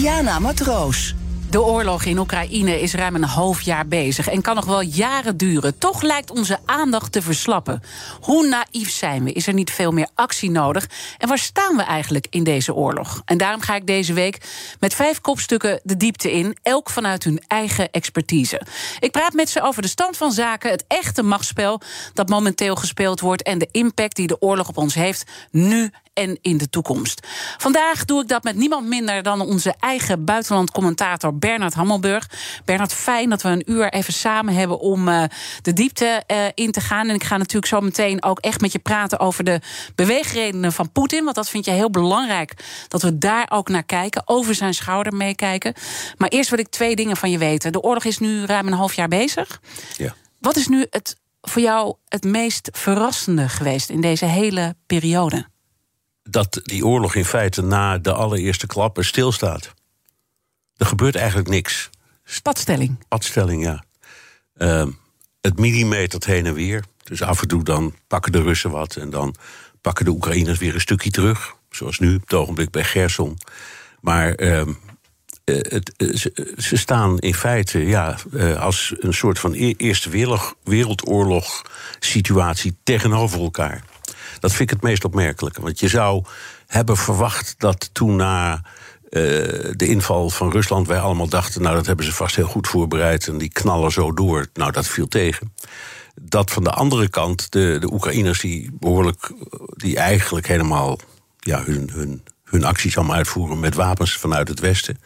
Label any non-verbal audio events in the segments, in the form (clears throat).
Diana Matroos. De oorlog in Oekraïne is ruim een half jaar bezig en kan nog wel jaren duren. Toch lijkt onze aandacht te verslappen. Hoe naïef zijn we? Is er niet veel meer actie nodig? En waar staan we eigenlijk in deze oorlog? En daarom ga ik deze week met vijf kopstukken de diepte in, elk vanuit hun eigen expertise. Ik praat met ze over de stand van zaken, het echte machtsspel dat momenteel gespeeld wordt en de impact die de oorlog op ons heeft, nu en in de toekomst. Vandaag doe ik dat met niemand minder dan onze eigen buitenlandcommentator Bernard Hammelburg. Bernard, fijn dat we een uur even samen hebben om uh, de diepte uh, in te gaan. En ik ga natuurlijk zo meteen ook echt met je praten over de beweegredenen van Poetin. Want dat vind je heel belangrijk dat we daar ook naar kijken, over zijn schouder meekijken. Maar eerst wil ik twee dingen van je weten. De oorlog is nu ruim een half jaar bezig. Ja. Wat is nu het voor jou het meest verrassende geweest in deze hele periode? Dat die oorlog in feite na de allereerste klappen stilstaat. Er gebeurt eigenlijk niks. Padstelling. Padstelling, ja. Uh, het millimetert heen en weer. Dus af en toe dan pakken de Russen wat en dan pakken de Oekraïners weer een stukje terug. Zoals nu, op het ogenblik bij Gerson. Maar uh, het, ze, ze, staan in feite ja, als een soort van Eerste Wereldoorlog situatie tegenover elkaar. Dat vind ik het meest opmerkelijke. Want je zou hebben verwacht dat toen na uh, de inval van Rusland wij allemaal dachten, nou dat hebben ze vast heel goed voorbereid en die knallen zo door. Nou, dat viel tegen. Dat van de andere kant de, de Oekraïners die behoorlijk, die eigenlijk helemaal ja, hun, hun, hun acties allemaal uitvoeren met wapens vanuit het Westen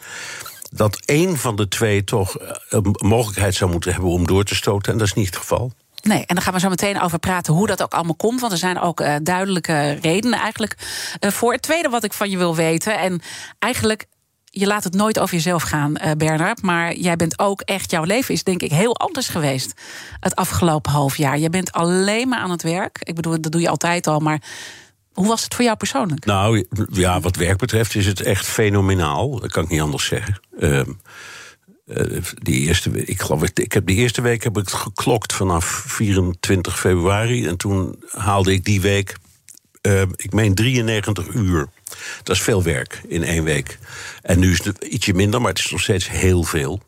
dat één van de twee toch een mogelijkheid zou moeten hebben om door te stoten. En dat is niet het geval. Nee, en daar gaan we zo meteen over praten hoe dat ook allemaal komt. Want er zijn ook uh, duidelijke redenen eigenlijk uh, voor. Het tweede wat ik van je wil weten, en eigenlijk je laat het nooit over jezelf gaan, uh, Bernard. Maar jij bent ook echt, jouw leven is denk ik heel anders geweest het afgelopen half jaar. Je bent alleen maar aan het werk. Ik bedoel, dat doe je altijd al, maar. Hoe was het voor jou persoonlijk? Nou ja, wat werk betreft is het echt fenomenaal. Dat kan ik niet anders zeggen. Uh, uh, die eerste, ik geloof, ik heb die eerste week heb ik geklokt vanaf 24 februari. En toen haalde ik die week, uh, ik meen 93 uur. Dat is veel werk in één week. En nu is het ietsje minder, maar het is nog steeds heel veel.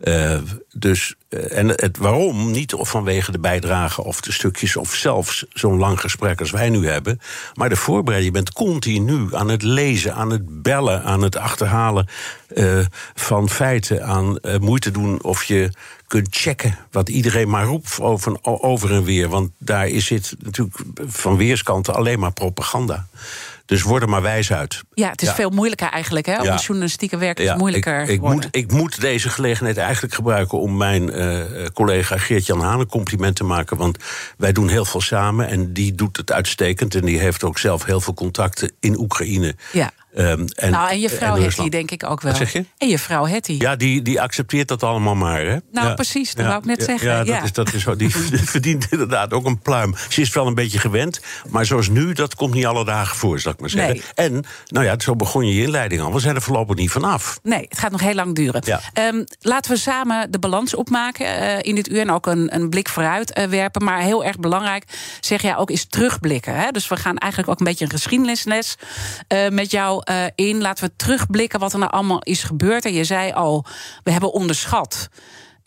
Uh, dus, uh, en het waarom? Niet vanwege de bijdrage of de stukjes of zelfs zo'n lang gesprek als wij nu hebben. Maar de voorbereiding. Je bent continu aan het lezen, aan het bellen, aan het achterhalen uh, van feiten, aan moeite doen of je kunt checken wat iedereen maar roept over, over en weer. Want daar is het natuurlijk van weerskanten alleen maar propaganda. Dus word er maar wijs uit. Ja, het is ja. veel moeilijker eigenlijk. Hè? Om ja. journalistieke werk is ja, moeilijker ik, ik moet, ik moet deze gelegenheid eigenlijk gebruiken... om mijn uh, collega Geert-Jan Haan een compliment te maken. Want wij doen heel veel samen en die doet het uitstekend. En die heeft ook zelf heel veel contacten in Oekraïne. Ja. Um, en, nou, en je vrouw en Hetty, denk ik ook wel. Wat zeg je? En je vrouw Hetty. Ja, die, die accepteert dat allemaal maar. Hè? Nou, ja. precies, dat ja. wou ik net ja, zeggen. Ja, dat Is, dat is, die (laughs) (laughs) verdient inderdaad ook een pluim. Ze is wel een beetje gewend, maar zoals nu, dat komt niet alle dagen voor, zal ik maar zeggen. Nee. En, nou ja, zo begon je je inleiding al. We zijn er voorlopig niet vanaf. Nee, het gaat nog heel lang duren. Um, laten we samen de balans opmaken uh, in dit uur en ook een, een blik vooruit uh, werpen. Maar heel erg belangrijk, zeg jij ook, is terugblikken. Hè? Dus we gaan eigenlijk ook een beetje een geschiedenisles uh, met jou in. Laten we terugblikken wat er nou allemaal is gebeurd. En je zei al, we hebben onderschat.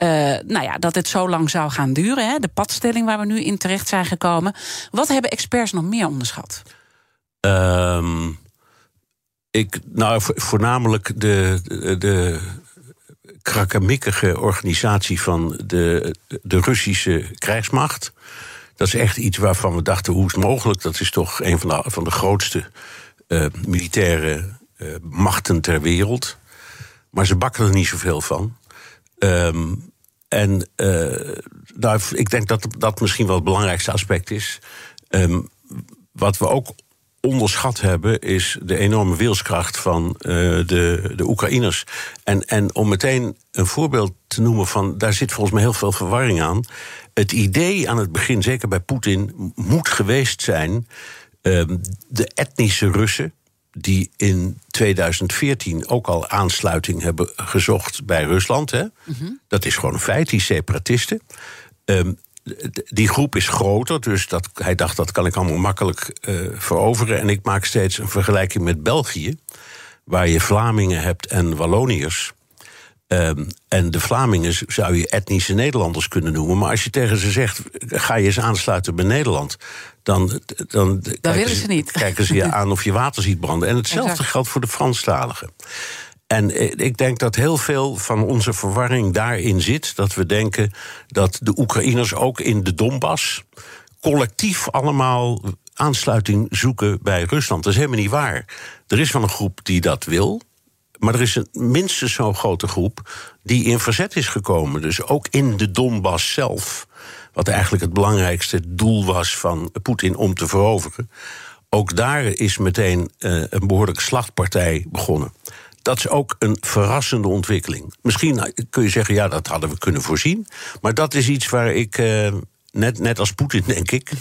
Uh, nou ja, dat het zo lang zou gaan duren. Hè? De padstelling waar we nu in terecht zijn gekomen. Wat hebben experts nog meer onderschat? Um, ik, nou, voornamelijk de, de, de krakkemikkige organisatie van de, de Russische krijgsmacht. Dat is echt iets waarvan we dachten, hoe is het mogelijk? Dat is toch een van de, van de grootste uh, militaire uh, machten ter wereld. Maar ze bakken er niet zoveel van. Um, en uh, nou, ik denk dat dat misschien wel het belangrijkste aspect is. Um, wat we ook onderschat hebben, is de enorme wilskracht van eh, de, de Oekraïners. En, en om meteen een voorbeeld te noemen van, daar zit volgens mij heel veel verwarring aan. Het idee aan het begin, zeker bij Poetin, moet geweest zijn. Ehm, de etnische Russen, die in 2014 ook al aansluiting hebben gezocht bij Rusland. Hè? Dat is gewoon een feit, die separatisten. Ehm, die groep is groter, dus dat, hij dacht dat kan ik allemaal makkelijk eh, veroveren. En ik maak steeds een vergelijking met België, waar je Vlamingen hebt en Walloniërs. Ehm, en de Vlamingen zou je etnische Nederlanders kunnen noemen. Maar als je tegen ze zegt, ga je eens aansluiten bij Nederland... dan, dan, kijken willen ze niet. kijken ze je aan of je water ziet branden. En hetzelfde Exact. geldt voor de Franstaligen. En eh, ik denk dat heel veel van onze verwarring daarin zit. Dat we denken dat de Oekraïners ook in de Donbass collectief allemaal aansluiting zoeken bij Rusland. Dat is helemaal niet waar. Er is wel een groep die dat wil. Maar er is een minstens zo'n grote groep die in verzet is gekomen. Dus ook in de Donbass zelf. Wat eigenlijk het belangrijkste doel was van Poetin om te veroveren. Ook daar is meteen eh, een behoorlijke slachtpartij begonnen. Dat is ook een verrassende ontwikkeling. Misschien kun je zeggen, ja, dat hadden we kunnen voorzien. Maar dat is iets waar ik, eh, net, net als Poetin, (laughs) denk ik,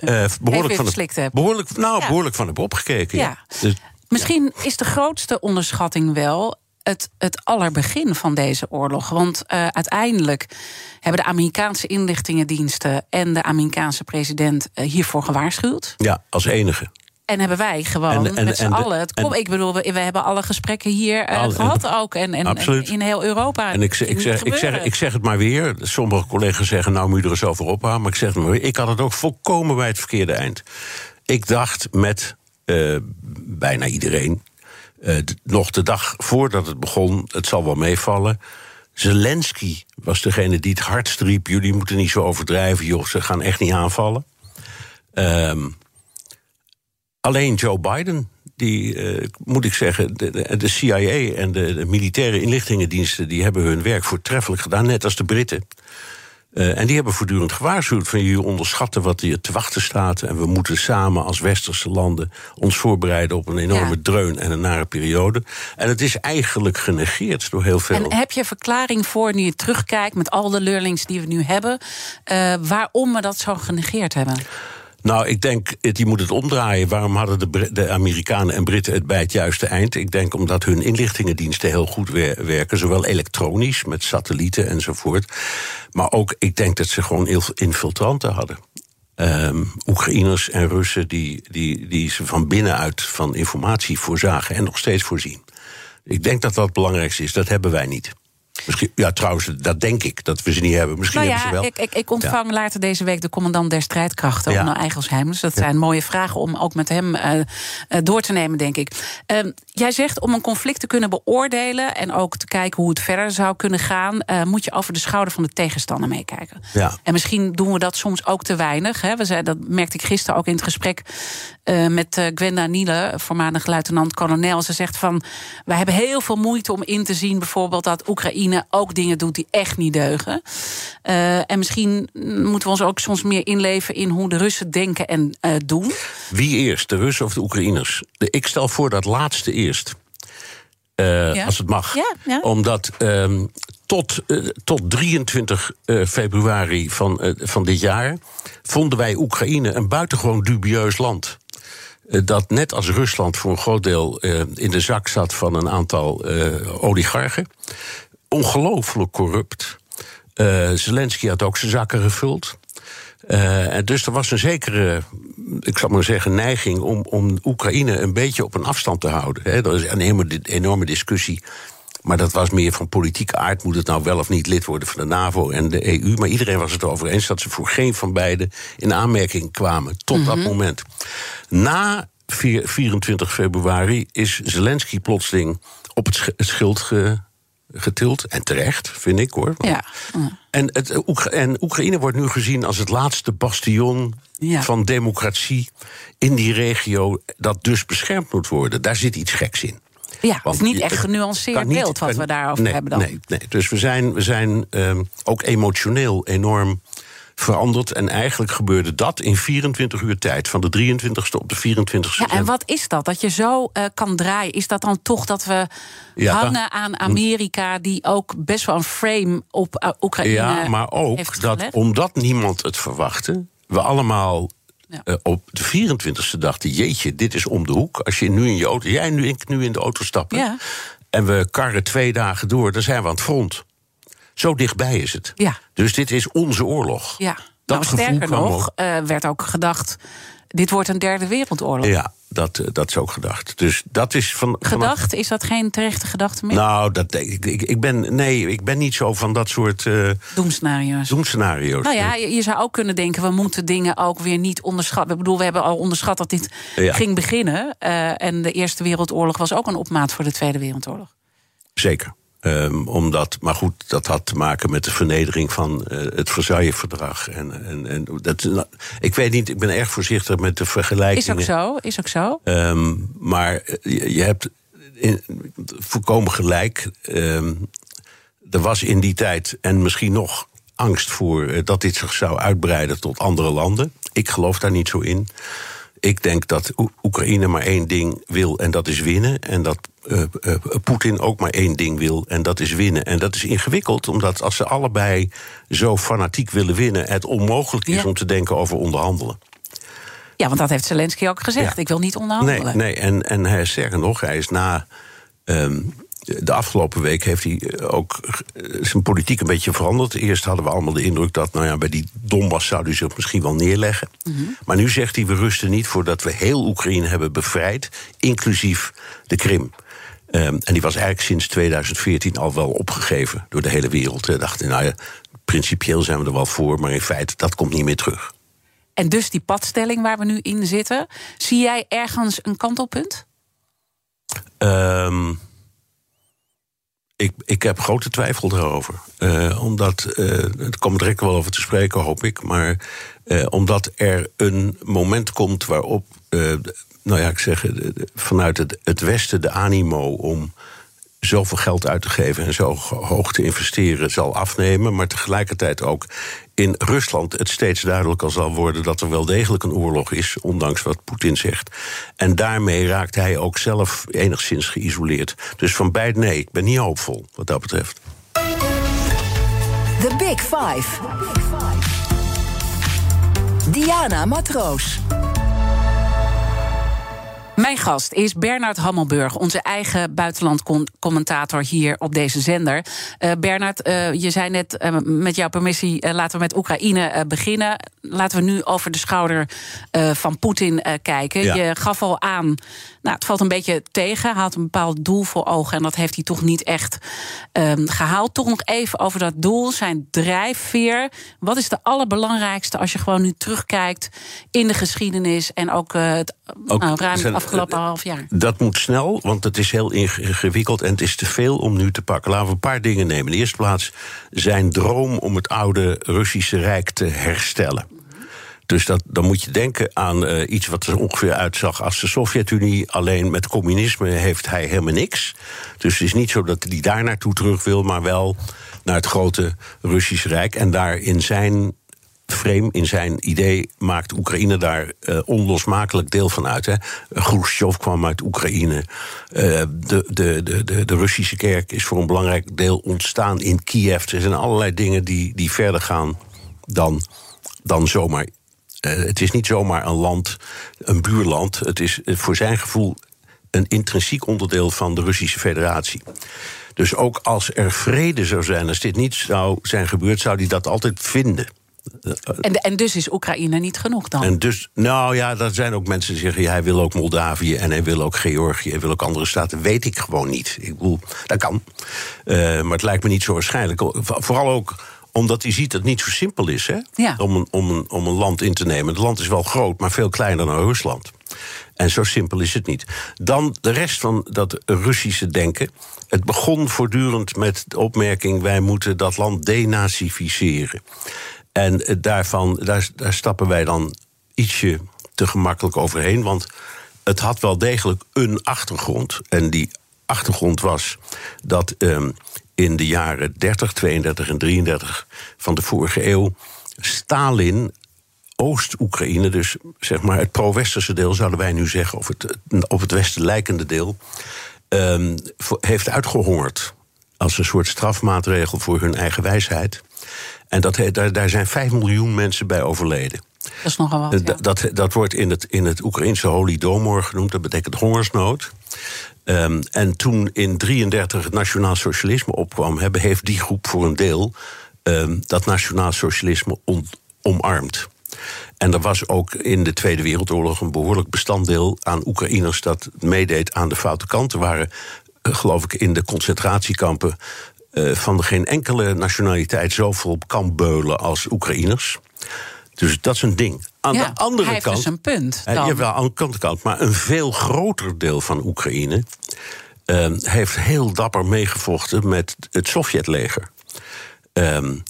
eh, behoorlijk, van behoorlijk, nou, Ja. behoorlijk van heb opgekeken. Ja. Ja. Dus, Misschien is de grootste onderschatting wel het, het allerbegin van deze oorlog. Want eh, uiteindelijk hebben de Amerikaanse inlichtingendiensten en de Amerikaanse president eh, hiervoor gewaarschuwd. ja, als enige. En hebben wij gewoon En- en- met z'n allen. Het kom, en- ik bedoel, we, we hebben alle gesprekken hier eh, gehad ook. En, en, Absoluut. in heel Europa. En ik, zeg- ik, zeg, ik, zeg, ik zeg het maar weer. Sommige collega's zeggen, nou moet je er eens over ophouden. Maar ik zeg het maar weer. Ik had het ook volkomen bij het verkeerde eind. Ik dacht met bijna iedereen... eh, nog de dag voordat het begon, het zal wel meevallen... Zelensky was degene die het hardst riep... jullie moeten niet zo overdrijven, joh, ze gaan echt niet aanvallen. Ehm, alleen Joe Biden, die eh, moet ik zeggen, de, de, de CIA en de, de militaire inlichtingendiensten, die hebben hun werk voortreffelijk gedaan, net als de Britten. Eh, en die hebben voortdurend gewaarschuwd van jullie onderschatten wat hier te wachten staat. En we moeten samen als westerse landen ons voorbereiden op een enorme Ja. dreun en een nare periode. En het is eigenlijk genegeerd door heel veel. En heb je verklaring voor, nu je terugkijkt met al de learnings die we nu hebben, eh, waarom we dat zo genegeerd hebben? Nou, ik denk, je moet het omdraaien. Waarom hadden de, de Amerikanen en Britten het bij het juiste eind? Ik denk omdat hun inlichtingendiensten heel goed wer- werken. Zowel elektronisch, met satellieten enzovoort. Maar ook, ik denk dat ze gewoon il- infiltranten hadden. Ehm, Oekraïners en Russen die, die, die ze van binnenuit van informatie voorzagen en nog steeds voorzien. Ik denk dat dat het belangrijkste is. Dat hebben wij niet. Misschien, ja, trouwens, dat denk ik, dat we ze niet hebben. Misschien Nou hebben ze wel. ik, ik, ik ontvang later deze week de commandant der strijdkrachten, Ja. Onno Eigelsheim. Dus dat zijn mooie vragen om ook met hem eh, eh, door te nemen, denk ik. Ehm, jij zegt om een conflict te kunnen beoordelen en ook te kijken hoe het verder zou kunnen gaan, eh, moet je over de schouder van de tegenstander meekijken. Ja. En misschien doen we dat soms ook te weinig. Hè. We zei, dat merkte ik gisteren ook in het gesprek eh, met eh, Gwenda Niele, voormalig luitenant-kolonel. Ze zegt van, wij hebben heel veel moeite om in te zien... bijvoorbeeld dat Oekraïne ook dingen doet die echt niet deugen. Eh, en misschien moeten we ons ook soms meer inleven... in hoe de Russen denken en doen. Wie eerst, de Russen of de Oekraïners? De, ik stel voor dat laatste eerst. Ja. Als het mag. Ja, ja. Omdat ehm, tot, tot 23 eh, februari van, van dit jaar vonden wij Oekraïne een buitengewoon dubieus land. Eh, dat net als Rusland voor een groot deel eh, in de zak zat van een aantal eh, oligarchen. Ongelooflijk corrupt. Zelensky had ook zijn zakken gevuld. En dus er was een zekere, ik zal maar zeggen, neiging om, om Oekraïne een beetje op een afstand te houden. Hè. Er is een enorme, enorme discussie. Maar dat was meer van politieke aard. Moet het nou wel of niet lid worden van de NAVO en de EU? Maar iedereen was het erover eens dat ze voor geen van beiden in aanmerking kwamen. Tot dat moment. Na vier- 24 februari is Zelensky plotseling op het sch- het schild ge- getild. En terecht, vind ik hoor. Ja. En, het, eh, Oekra- en Oekraïne wordt nu gezien als het laatste bastion Ja. van democratie in die regio, dat dus beschermd moet worden. Daar zit iets geks in. Ja, Want is niet echt genuanceerd niet- beeld wat we daarover nee, hebben dan. Nee, nee. Dus we zijn, we zijn ehm, ook emotioneel enorm veranderd. En eigenlijk gebeurde dat in 24 uur tijd. Van de 23ste op de 24ste. Ja, en wat is dat? Dat je zo uh, kan draaien? Is dat dan toch dat we Ja, hangen aan Amerika, die ook best wel een frame op uh, Oekraïne Ja, maar ook dat omdat niemand het verwachtte, we allemaal Ja. eh, op de 24e dachten: jeetje, dit is om de hoek. Als je nu in je auto, jij nu, ik nu in de auto stappen. Ja. En we karren twee dagen door, dan zijn we aan het front. Zo dichtbij is het. Ja. Dus dit is onze oorlog. Ja, Dat nou, sterker nog, eh, werd ook gedacht... dit wordt een derde wereldoorlog. Ja, dat, eh, dat is ook gedacht. Dus dat is van. vanaf- Gedacht, is dat geen terechte gedachte meer? Nou, dat, ik, ik, ik ben, nee, ik ben niet zo van dat soort eh Doemscenario's. doemscenario's. Nou ja, je, je zou ook kunnen denken, we moeten dingen ook weer niet onderschatten. Ik bedoel, we hebben al onderschat dat dit Ja. ging beginnen. eh, en de Eerste Wereldoorlog was ook een opmaat voor de Tweede Wereldoorlog. Zeker. Ehm, omdat, maar goed, dat had te maken met de vernedering van eh, het Versailles-verdrag. En, en, en dat, nou, ik weet niet, ik ben erg voorzichtig met de Is vergelijkingen. ook zo, is ook zo. Ehm, maar eh, je, je hebt in, volkomen gelijk. Ehm, er was in die tijd, en misschien nog, angst voor eh, dat dit zich zou uitbreiden tot andere landen. Ik geloof daar niet zo in. Ik denk dat Oe- Oekraïne maar één ding wil en dat is winnen. En dat eh, Poetin ook maar één ding wil en dat is winnen. En dat is ingewikkeld, omdat als ze allebei zo fanatiek willen winnen, het onmogelijk is Ja. om te denken over onderhandelen. Ja, want dat heeft Zelensky ook gezegd. Ja. Ik wil niet Nee, onderhandelen. nee. En, en hij is sterker nog, hij is na. ehm, de afgelopen week heeft hij eh, ook zijn politiek een beetje veranderd. Eerst hadden we allemaal de indruk dat nou ja, bij die Donbass zou hij zich misschien wel neerleggen. Maar nu zegt hij: we rusten niet voordat we heel Oekraïne hebben bevrijd, inclusief de Krim. Ehm, en die was eigenlijk sinds 2014 al wel opgegeven door de hele wereld. Hij dacht, nou ja, principieel zijn we er wel voor, maar in feite dat komt niet meer terug. En dus die padstelling waar we nu in zitten. Zie jij ergens een kantelpunt? Ehm, ik, ik heb grote twijfel daarover. Eh, omdat, eh het komt direct wel over te spreken, hoop ik. Maar eh, omdat er een moment komt waarop, nou ja, ik zeg, de- vanuit het, het Westen de animo om zoveel geld uit te geven en zo ho- hoog te investeren zal afnemen. Maar tegelijkertijd ook in Rusland het steeds duidelijker zal worden dat er wel degelijk een oorlog is, ondanks wat Poetin zegt. En daarmee raakt hij ook zelf enigszins geïsoleerd. Dus van beide nee, ik ben niet hoopvol wat dat betreft. The Big Five. Diana Matroos. Mijn gast is Bernard Hammelburg, onze eigen buitenlandcommentator hier op deze zender. Eh Bernard, eh, je zei net eh, met jouw permissie, laten we met Oekraïne beginnen. Laten we nu over de schouder van Poetin kijken. Ja. Je gaf al aan, nou, het valt een beetje tegen. Hij had een bepaald doel voor ogen en dat heeft hij toch niet echt ehm, gehaald. Toch nog even over dat doel, zijn drijfveer. Wat is de allerbelangrijkste als je gewoon nu terugkijkt in de geschiedenis en ook, eh, het Ook nou, ruim zijn- afgelopen half jaar? Dat moet snel, want het is heel ingewikkeld en het is te veel om nu te pakken. Laten we een paar dingen nemen. In de eerste plaats zijn droom om het oude Russische Rijk te herstellen. Dus dat, dan moet je denken aan eh, iets wat er ongeveer uitzag als de Sovjet-Unie. Alleen met communisme heeft hij helemaal niks. Dus het is niet zo dat hij daar naartoe terug wil, maar wel naar het grote Russische Rijk. En daar in zijn frame, in zijn idee, maakt Oekraïne daar eh, onlosmakelijk deel van uit. Hè. Khrushchev kwam uit Oekraïne. De, de, de, de, de Russische kerk is voor een belangrijk deel ontstaan in Kiev. Er zijn allerlei dingen die, die verder gaan dan, dan zomaar. Eh, het is niet zomaar een land, een buurland. Het is eh, voor zijn gevoel een intrinsiek onderdeel van de Russische Federatie. Dus ook als er vrede zou zijn, als dit niet zou zijn gebeurd, zou hij dat altijd vinden. En, en dus is Oekraïne niet genoeg dan? En dus, nou ja, er zijn ook mensen die zeggen... ja, hij wil ook Moldavië en hij wil ook Georgië... hij wil ook andere staten, weet ik gewoon niet. Ik bedoel, dat kan. Eh, maar het lijkt me niet zo waarschijnlijk. Vooral ook omdat hij ziet dat het niet zo simpel is hè? Ja. Om, een, om, een, om een land in te nemen. Het land is wel groot, maar veel kleiner dan Rusland. En zo simpel is het niet. Dan de rest van dat Russische denken. Het begon voortdurend met de opmerking: wij moeten dat land denazificeren. En eh, daarvan, daar, daar stappen wij dan ietsje te gemakkelijk overheen. Want het had wel degelijk een achtergrond. En die achtergrond was dat ehm, in de jaren 30, 32 en 33 van de vorige eeuw Stalin Oost-Oekraïne, dus zeg maar het pro-westerse deel, zouden wij nu zeggen, of het op het westen lijkende deel, um, heeft uitgehongerd. Als een soort strafmaatregel voor hun eigen wijsheid. En dat, daar, daar zijn 5 miljoen mensen bij overleden. Dat is nogal wat. Ja. Dat, dat wordt in het, in het Oekraïnse Holodomor genoemd, dat betekent hongersnood. Um, en toen in 33 het nationaal socialisme opkwam, hebben, heeft die groep voor een deel um, dat nationaal socialisme omarmd. En er was ook in de Tweede Wereldoorlog een behoorlijk bestanddeel aan Oekraïners dat meedeed aan de foute kant. Er waren, eh, geloof ik, in de concentratiekampen uh, van geen enkele nationaliteit zoveel op kamp beulen als Oekraïners. Dus dat is een ding. Aan ja, de andere hij heeft kant. dus een punt. Uh, Dan. jawel, aan de andere kant. Maar een veel groter deel van Oekraïne. Uh, heeft heel dapper meegevochten met het Sovjetleger. Um,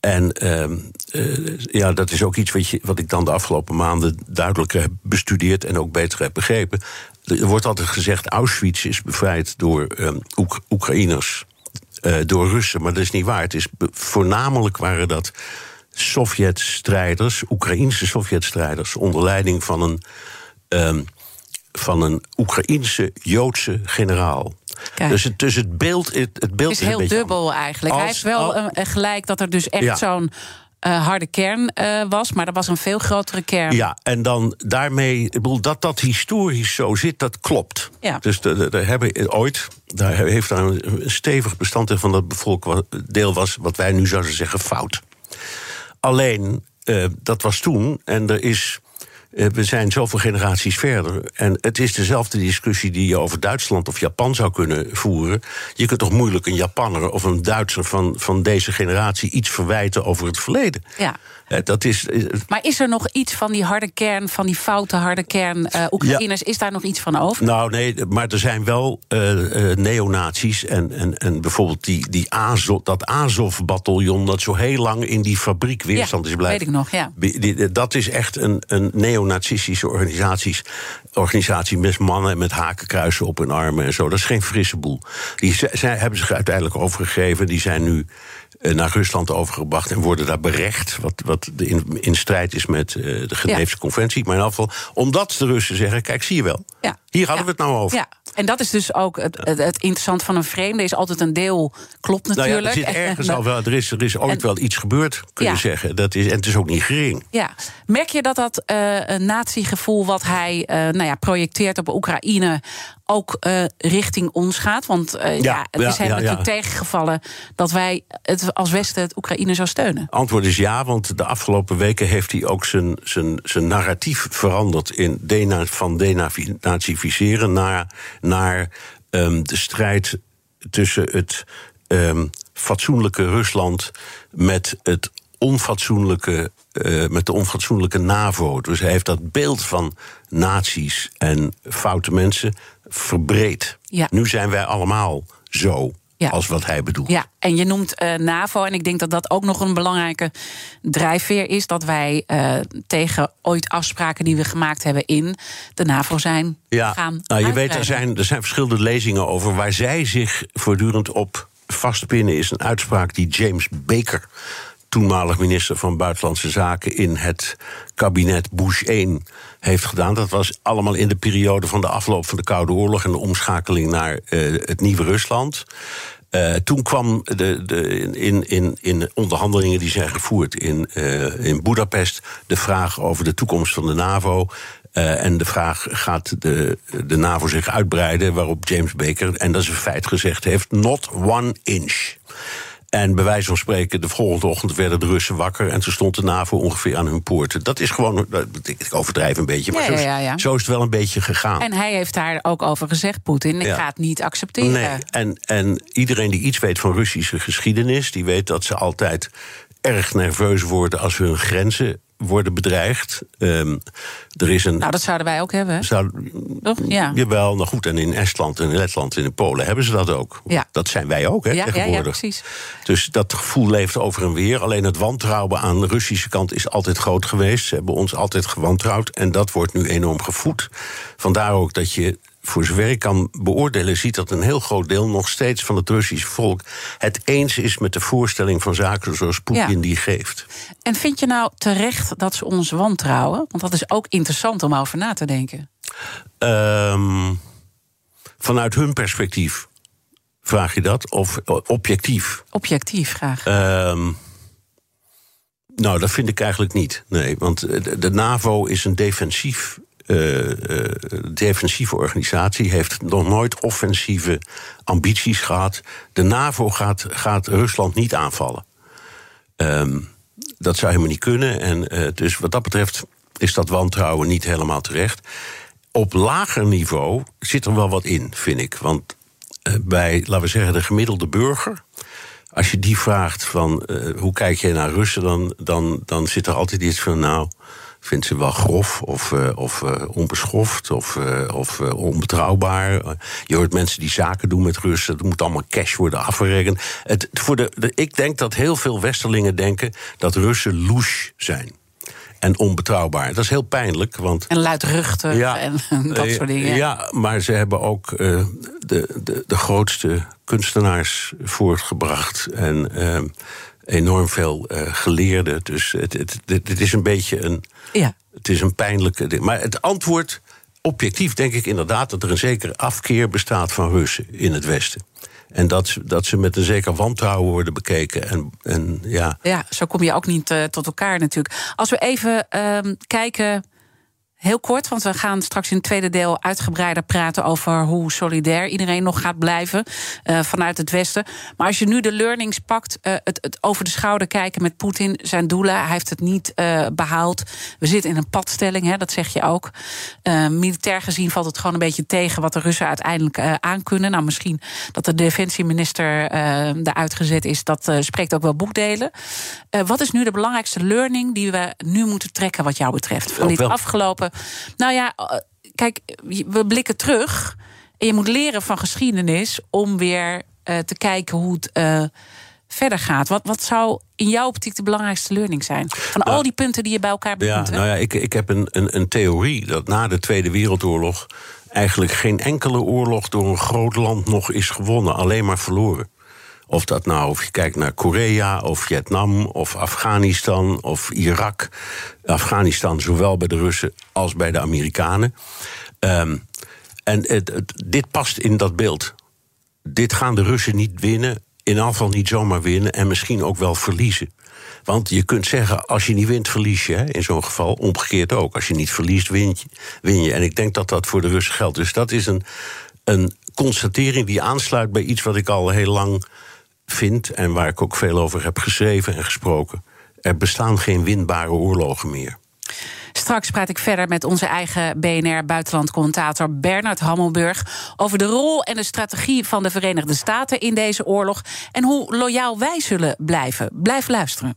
en um, uh, ja, dat is ook iets wat, je, wat ik dan de afgelopen maanden duidelijker heb bestudeerd en ook beter heb begrepen. Er wordt altijd gezegd: Auschwitz is bevrijd door Oek Oekraïners, uh, door Russen. Maar dat is niet waar. Het is voornamelijk waren dat Sovjet-strijders, Oekraïnse Sovjet-strijders, onder leiding van een, um, van een Oekraïense Joodse generaal. Kijk. Dus, het, dus het beeld, het, het beeld Het is heel een dubbel eigenlijk. Als, Hij heeft wel al, uh, gelijk dat er dus echt ja. zo'n uh, harde kern uh, was, maar er was een veel grotere kern. Ja, en dan daarmee, ik bedoel, dat dat historisch zo zit, dat klopt. Ja. Dus daar hebben ooit, daar heeft daar een stevig bestanddeel van dat bevolkdeel was, wat wij nu zouden zeggen, fout. Alleen, uh, dat was toen, en er is we zijn zoveel generaties verder. En het is dezelfde discussie die je over Duitsland of Japan zou kunnen voeren. Je kunt toch moeilijk een Japanner of een Duitser van, van deze generatie iets verwijten over het verleden. Ja. Dat is, maar is er nog iets van die harde kern, van die foute harde kern uh, Oekraïners? Ja. Is daar nog iets van over? Nou, nee, maar er zijn wel uh, neonazies. En, en, en bijvoorbeeld die, die Azov, dat Azov-bataljon... dat zo heel lang in die fabriek weerstand ja, is blijven. weet ik nog, ja. Dat is echt een, een neonazistische organisatie, organisatie met mannen met hakenkruisen op hun armen en zo. Dat is geen frisse boel. Die zij hebben zich uiteindelijk overgegeven. Die zijn nu naar Rusland overgebracht en worden daar berecht. Wat, wat in, in strijd is met uh, de Geneefse ja. Conventie. Maar in geval, omdat de Russen zeggen: kijk, zie je wel. Ja. Hier hadden ja. we het nou over. En dat is dus ook het, het, het interessant van een vreemde. Is altijd een deel klopt natuurlijk. Nou ja, er, zit ergens al wel, er, is, er is ooit en, wel iets gebeurd, kun je ja. zeggen. Dat is, en het is ook niet gering. Ja. Merk je dat dat uh, een natiegevoel wat hij uh, nou ja, projecteert op Oekraïne ook uh, richting ons gaat? Want ja, ja, het is hem natuurlijk tegengevallen dat wij het als Westen het Oekraïne zou steunen. Antwoord is ja, want de afgelopen weken heeft hij ook zijn, zijn, zijn narratief veranderd in dena, van denazificeren naar, naar um, de strijd tussen het um, fatsoenlijke Rusland met het onfatsoenlijke, uh, met de onfatsoenlijke NAVO. Dus hij heeft dat beeld van nazi's en foute mensen verbreed. Ja. Nu zijn wij allemaal zo. Ja. Als wat hij bedoelt. Ja, en je noemt uh, NAVO. En ik denk dat dat ook nog een belangrijke drijfveer is. Dat wij uh, tegen ooit afspraken die we gemaakt hebben in de NAVO zijn ja. gaan. Nou, je weet, er zijn, er zijn verschillende lezingen over waar zij zich voortdurend op vastpinnen. Is een uitspraak die James Baker toenmalig minister van Buitenlandse Zaken in het kabinet Bush 1 heeft gedaan. Dat was allemaal in de periode van de afloop van de Koude Oorlog en de omschakeling naar uh, het nieuwe Rusland. Uh, toen kwam de, de, in, in, in onderhandelingen die zijn gevoerd in, uh, in Budapest de vraag over de toekomst van de NAVO. En de vraag: gaat de, de NAVO zich uitbreiden? Waarop James Baker, en dat is een feit, gezegd heeft: not one inch. En bij wijze van spreken, de volgende ochtend werden de Russen wakker. En toen stond de NAVO ongeveer aan hun poorten. Dat is gewoon, ik overdrijf een beetje, maar ja, zo, ja, ja. zo, is het wel een beetje gegaan. En hij heeft daar ook over gezegd, Poetin, ik ga het niet accepteren. Nee, en, en iedereen die iets weet van Russische geschiedenis, die weet dat ze altijd erg nerveus worden als hun grenzen worden bedreigd. Um, er is een, nou, dat zouden wij ook hebben. Zou, Toch? Ja. Jawel, nou goed. En in Estland en in Letland en in Polen hebben ze dat ook. Ja. Dat zijn wij ook, hè, ja, tegenwoordig. Ja, ja, precies. Dus dat gevoel leeft over en weer. Alleen het wantrouwen aan de Russische kant is altijd groot geweest. Ze hebben ons altijd gewantrouwd. En dat wordt nu enorm gevoed. Vandaar ook dat je voor zover ik kan beoordelen, ziet dat een heel groot deel nog steeds van het Russische volk het eens is met de voorstelling van zaken zoals Poetin Ja. die geeft. En vind je nou terecht dat ze ons wantrouwen? Want dat is ook interessant om over na te denken. Ehm, vanuit hun perspectief vraag je dat? Of objectief? Objectief graag. Ehm, nou, dat vind ik eigenlijk niet. Nee, want de NAVO is een defensief, eh, defensieve organisatie, heeft nog nooit offensieve ambities gehad. De NAVO gaat, gaat Rusland niet aanvallen. Ehm, dat zou helemaal niet kunnen. En eh, dus wat dat betreft is dat wantrouwen niet helemaal terecht. Op lager niveau zit er wel wat in, vind ik. Want bij, laten we zeggen, de gemiddelde burger. Als je die vraagt van hoe kijk je naar Russen, dan, dan, dan zit er altijd iets van, nou, vindt ze wel grof of, eh, of eh, onbeschoft of, eh, of onbetrouwbaar. Je hoort mensen die zaken doen met Russen, het moet allemaal cash worden afgerekend. Het, voor de, de- ik denk dat heel veel Westerlingen denken dat Russen louche zijn. En onbetrouwbaar. Dat is heel pijnlijk, want En luidruchtig en (laughs) dat soort dingen. Ja, maar ze hebben ook de, de, de grootste kunstenaars voortgebracht. En enorm veel eh, geleerden. Dus het, het, het, het is een beetje een. Ja. Het is een pijnlijke. Maar het antwoord. Objectief denk ik inderdaad dat er een zekere afkeer bestaat van Russen in het Westen. En dat, ze- dat ze met een zeker wantrouwen worden bekeken. En, en ja, Ja, zo kom je ook niet eh, tot elkaar natuurlijk. Als we even ehm, kijken, heel kort, want we gaan straks in het tweede deel uitgebreider praten over hoe solidair iedereen nog gaat blijven eh, vanuit het Westen. Maar als je nu de learnings pakt, eh, het, het over de schouder kijken met Poetin, zijn doelen, hij heeft het niet eh, behaald. We zitten in een padstelling, hè, dat zeg je ook. Militair gezien valt het gewoon een beetje tegen wat de Russen uiteindelijk aankunnen. Nou, misschien dat de defensieminister eruit gezet is, dat spreekt ook wel boekdelen. Wat is nu de belangrijkste learning die we nu moeten trekken, wat jou betreft? Van dit wel. Nou ja, eh, kijk, we blikken terug. En je moet leren van geschiedenis om weer eh, te kijken hoe het. eh, Verder gaat. Wat, wat zou in jouw optiek de belangrijkste learning zijn? Van al die punten die je bij elkaar Ja, benoemt. hè? nou ja, ik, ik heb een, een, een theorie dat na de Tweede Wereldoorlog eigenlijk geen enkele oorlog door een groot land nog is gewonnen, alleen maar verloren. Of dat nou, of je kijkt naar Korea, of Vietnam, of Afghanistan, of Irak. Afghanistan, zowel bij de Russen als bij de Amerikanen. Ehm, en het, dit past in dat beeld. Dit gaan de Russen niet winnen, in geval niet zomaar winnen en misschien ook wel verliezen. Want je kunt zeggen, als je niet wint, verlies je. Hè? In zo'n geval omgekeerd ook. Als je niet verliest, win je, win je. En ik denk dat dat voor de Russen geldt. Dus dat is een, een constatering die aansluit bij iets wat ik al heel lang vind... en waar ik ook veel over heb geschreven en gesproken. Er bestaan geen winbare oorlogen meer. Straks praat ik verder met onze eigen BNR-buitenlandcommentator Bernard Hammelburg over de rol en de strategie van de Verenigde Staten in deze oorlog en hoe loyaal wij zullen blijven. Blijf luisteren.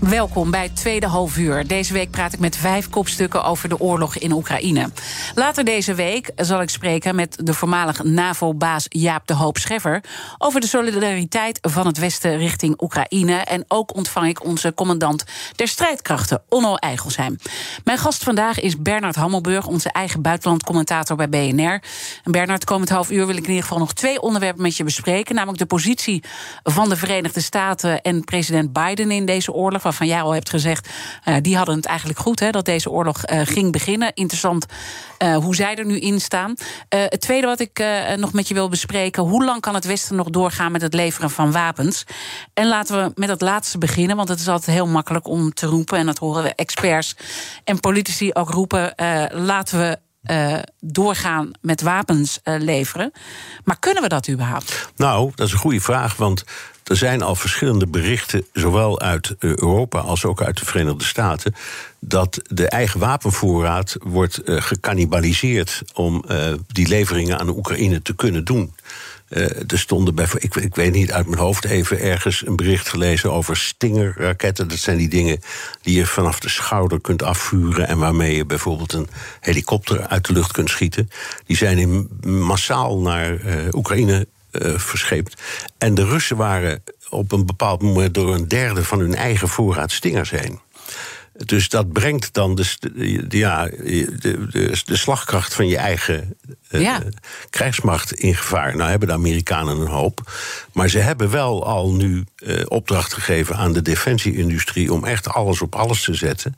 Welkom bij het tweede halfuur. Deze week praat ik met vijf kopstukken over de oorlog in Oekraïne. Later deze week zal ik spreken met de voormalig NAVO-baas Jaap de Hoop Scheffer... over de solidariteit van het Westen richting Oekraïne. En ook ontvang ik onze commandant der strijdkrachten, Onno Eigelsheim. Mijn gast vandaag is Bernard Hammelburg, onze eigen buitenlandcommentator bij BNR. En Bernard, komend half uur wil ik in ieder geval nog twee onderwerpen met je bespreken. Namelijk de positie van de Verenigde Staten en president Biden in deze oorlog... waarvan jij al hebt gezegd, uh, die hadden het eigenlijk goed hè, dat deze oorlog uh, ging beginnen. Interessant uh, hoe zij er nu in staan. het tweede wat ik nog met je wil bespreken, hoe lang kan het Westen nog doorgaan met het leveren van wapens? En laten we met het laatste beginnen, want het is altijd heel makkelijk om te roepen, en dat horen we experts en politici ook roepen. laten we uh, doorgaan met wapens uh, leveren. Maar kunnen we dat überhaupt? Nou, dat is een goede vraag, want er zijn al verschillende berichten, zowel uit Europa als ook uit de Verenigde Staten, dat de eigen wapenvoorraad wordt uh, gecannibaliseerd om die leveringen aan de Oekraïne te kunnen doen. Uh, er stonden bij, ik, ik, weet niet uit mijn hoofd even ergens een bericht gelezen over Stinger-raketten. Dat zijn die dingen die je vanaf de schouder kunt afvuren en waarmee je bijvoorbeeld een helikopter uit de lucht kunt schieten. Die zijn in, massaal naar uh, Oekraïne uh, verscheept. En de Russen waren op een bepaald moment door een derde van hun eigen voorraad Stingers heen. Dus dat brengt dan de, ja, de, de, de, slagkracht van je eigen uh, ja. krijgsmacht in gevaar. Nou hebben de Amerikanen een hoop. Maar ze hebben wel al nu uh, opdracht gegeven aan de defensieindustrie om echt alles op alles te zetten.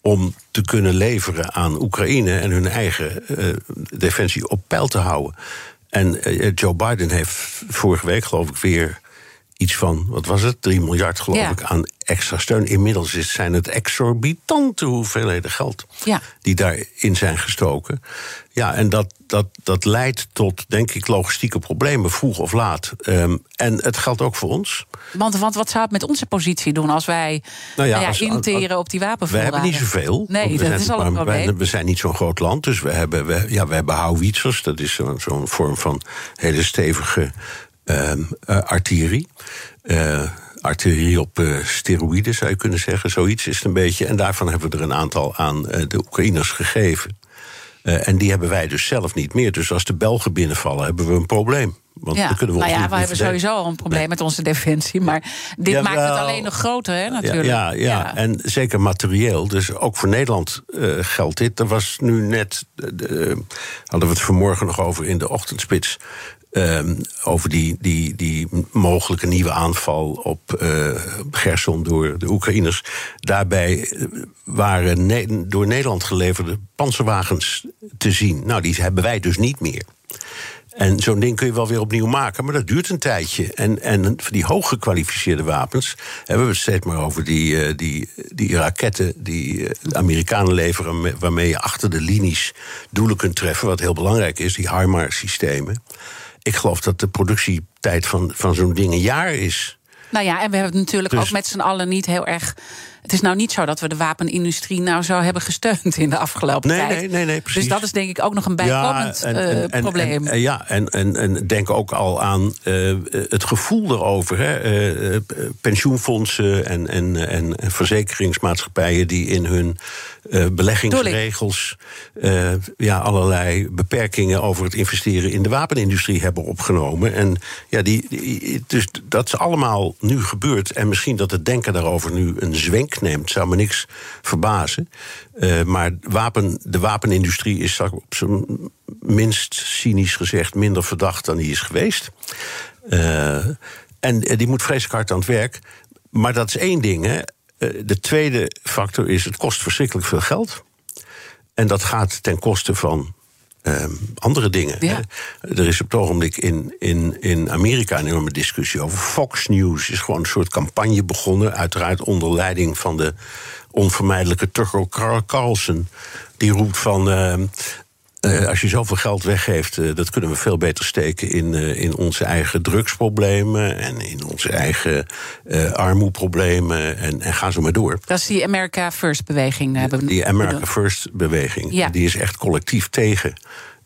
Om te kunnen leveren aan Oekraïne en hun eigen uh, defensie op peil te houden. En Joe Biden heeft vorige week, geloof ik, weer iets van, wat was het, 3 miljard geloof ja. ik, aan extra steun. Inmiddels is, zijn het exorbitante hoeveelheden geld ja. die daarin zijn gestoken. Ja, en dat, dat, dat leidt tot, denk ik, logistieke problemen, vroeg of laat. Um, en het geldt ook voor ons. Want, want wat zou het met onze positie doen als wij nou ja, nou ja, als, interen op die wapenvoorraden? We hebben niet zoveel. Nee, dat is al een probleem. We zijn niet zo'n groot land, dus we hebben, we, ja, we hebben houwitsers. Dat is zo'n zo vorm van hele stevige uh, uh, artillerie. Uh, artillerie op uh, steroïden, zou je kunnen zeggen. Zoiets is het een beetje. En daarvan hebben we er een aantal aan de Oekraïners gegeven. Uh, en die hebben wij dus zelf niet meer. Dus als de Belgen binnenvallen, hebben we een probleem. Want ja, dan kunnen we nou ja, we hebben sowieso al een probleem nee. met onze defensie. Maar dit ja, maakt wel, het alleen nog groter, hè, natuurlijk. Ja, ja, ja, en zeker materieel. Dus ook voor Nederland uh, geldt dit. Er was nu net, uh, hadden we het vanmorgen nog over in de ochtendspits... Um, over die, die, die mogelijke nieuwe aanval op uh, Gerson door de Oekraïners. Daarbij waren ne door Nederland geleverde panzerwagens te zien. Nou, die hebben wij dus niet meer. En zo'n ding kun je wel weer opnieuw maken, maar dat duurt een tijdje. En, en voor die hooggekwalificeerde wapens hebben we het steeds maar over die, uh, die, die raketten die de Amerikanen leveren, waarmee je achter de linies doelen kunt treffen, wat heel belangrijk is, die HIMARS-systemen. Ik geloof dat de productietijd van, van zo'n ding een jaar is. Nou ja, en we hebben het natuurlijk dus... ook met z'n allen niet heel erg. Het is nou niet zo dat we de wapenindustrie nou zo hebben gesteund in de afgelopen nee, tijd. Nee, nee, nee, precies. Dus dat is denk ik ook nog een bijkomend ja, en, en, uh, probleem. En, ja, en, en, en denk ook al aan uh, het gevoel erover. Hè. Uh, pensioenfondsen en, en, en verzekeringsmaatschappijen die in hun uh, beleggingsregels uh, ja, allerlei beperkingen over het investeren in de wapenindustrie hebben opgenomen. En ja, die, die, dus dat is allemaal nu gebeurd. En misschien dat het denken daarover nu een zwenk neemt, zou me niks verbazen. Uh, maar wapen, de wapenindustrie is op zijn minst cynisch gezegd minder verdacht dan die is geweest. en die moet vreselijk hard aan het werk. Maar dat is één ding. Hè. De tweede factor is, het kost verschrikkelijk veel geld. En dat gaat ten koste van um, andere dingen. Ja. Er is op het ogenblik in, in, in Amerika een enorme discussie over Fox News. is gewoon een soort campagne begonnen, uiteraard onder leiding van de onvermijdelijke Tucker Carlson. Die roept van. Uh, uh, als je zoveel geld weggeeft, uh, dat kunnen we veel beter steken in, uh, in onze eigen drugsproblemen en in onze eigen armoeproblemen en, en ga zo maar door. Dat is die America First beweging. Die, die America First beweging, ja. die is echt collectief tegen.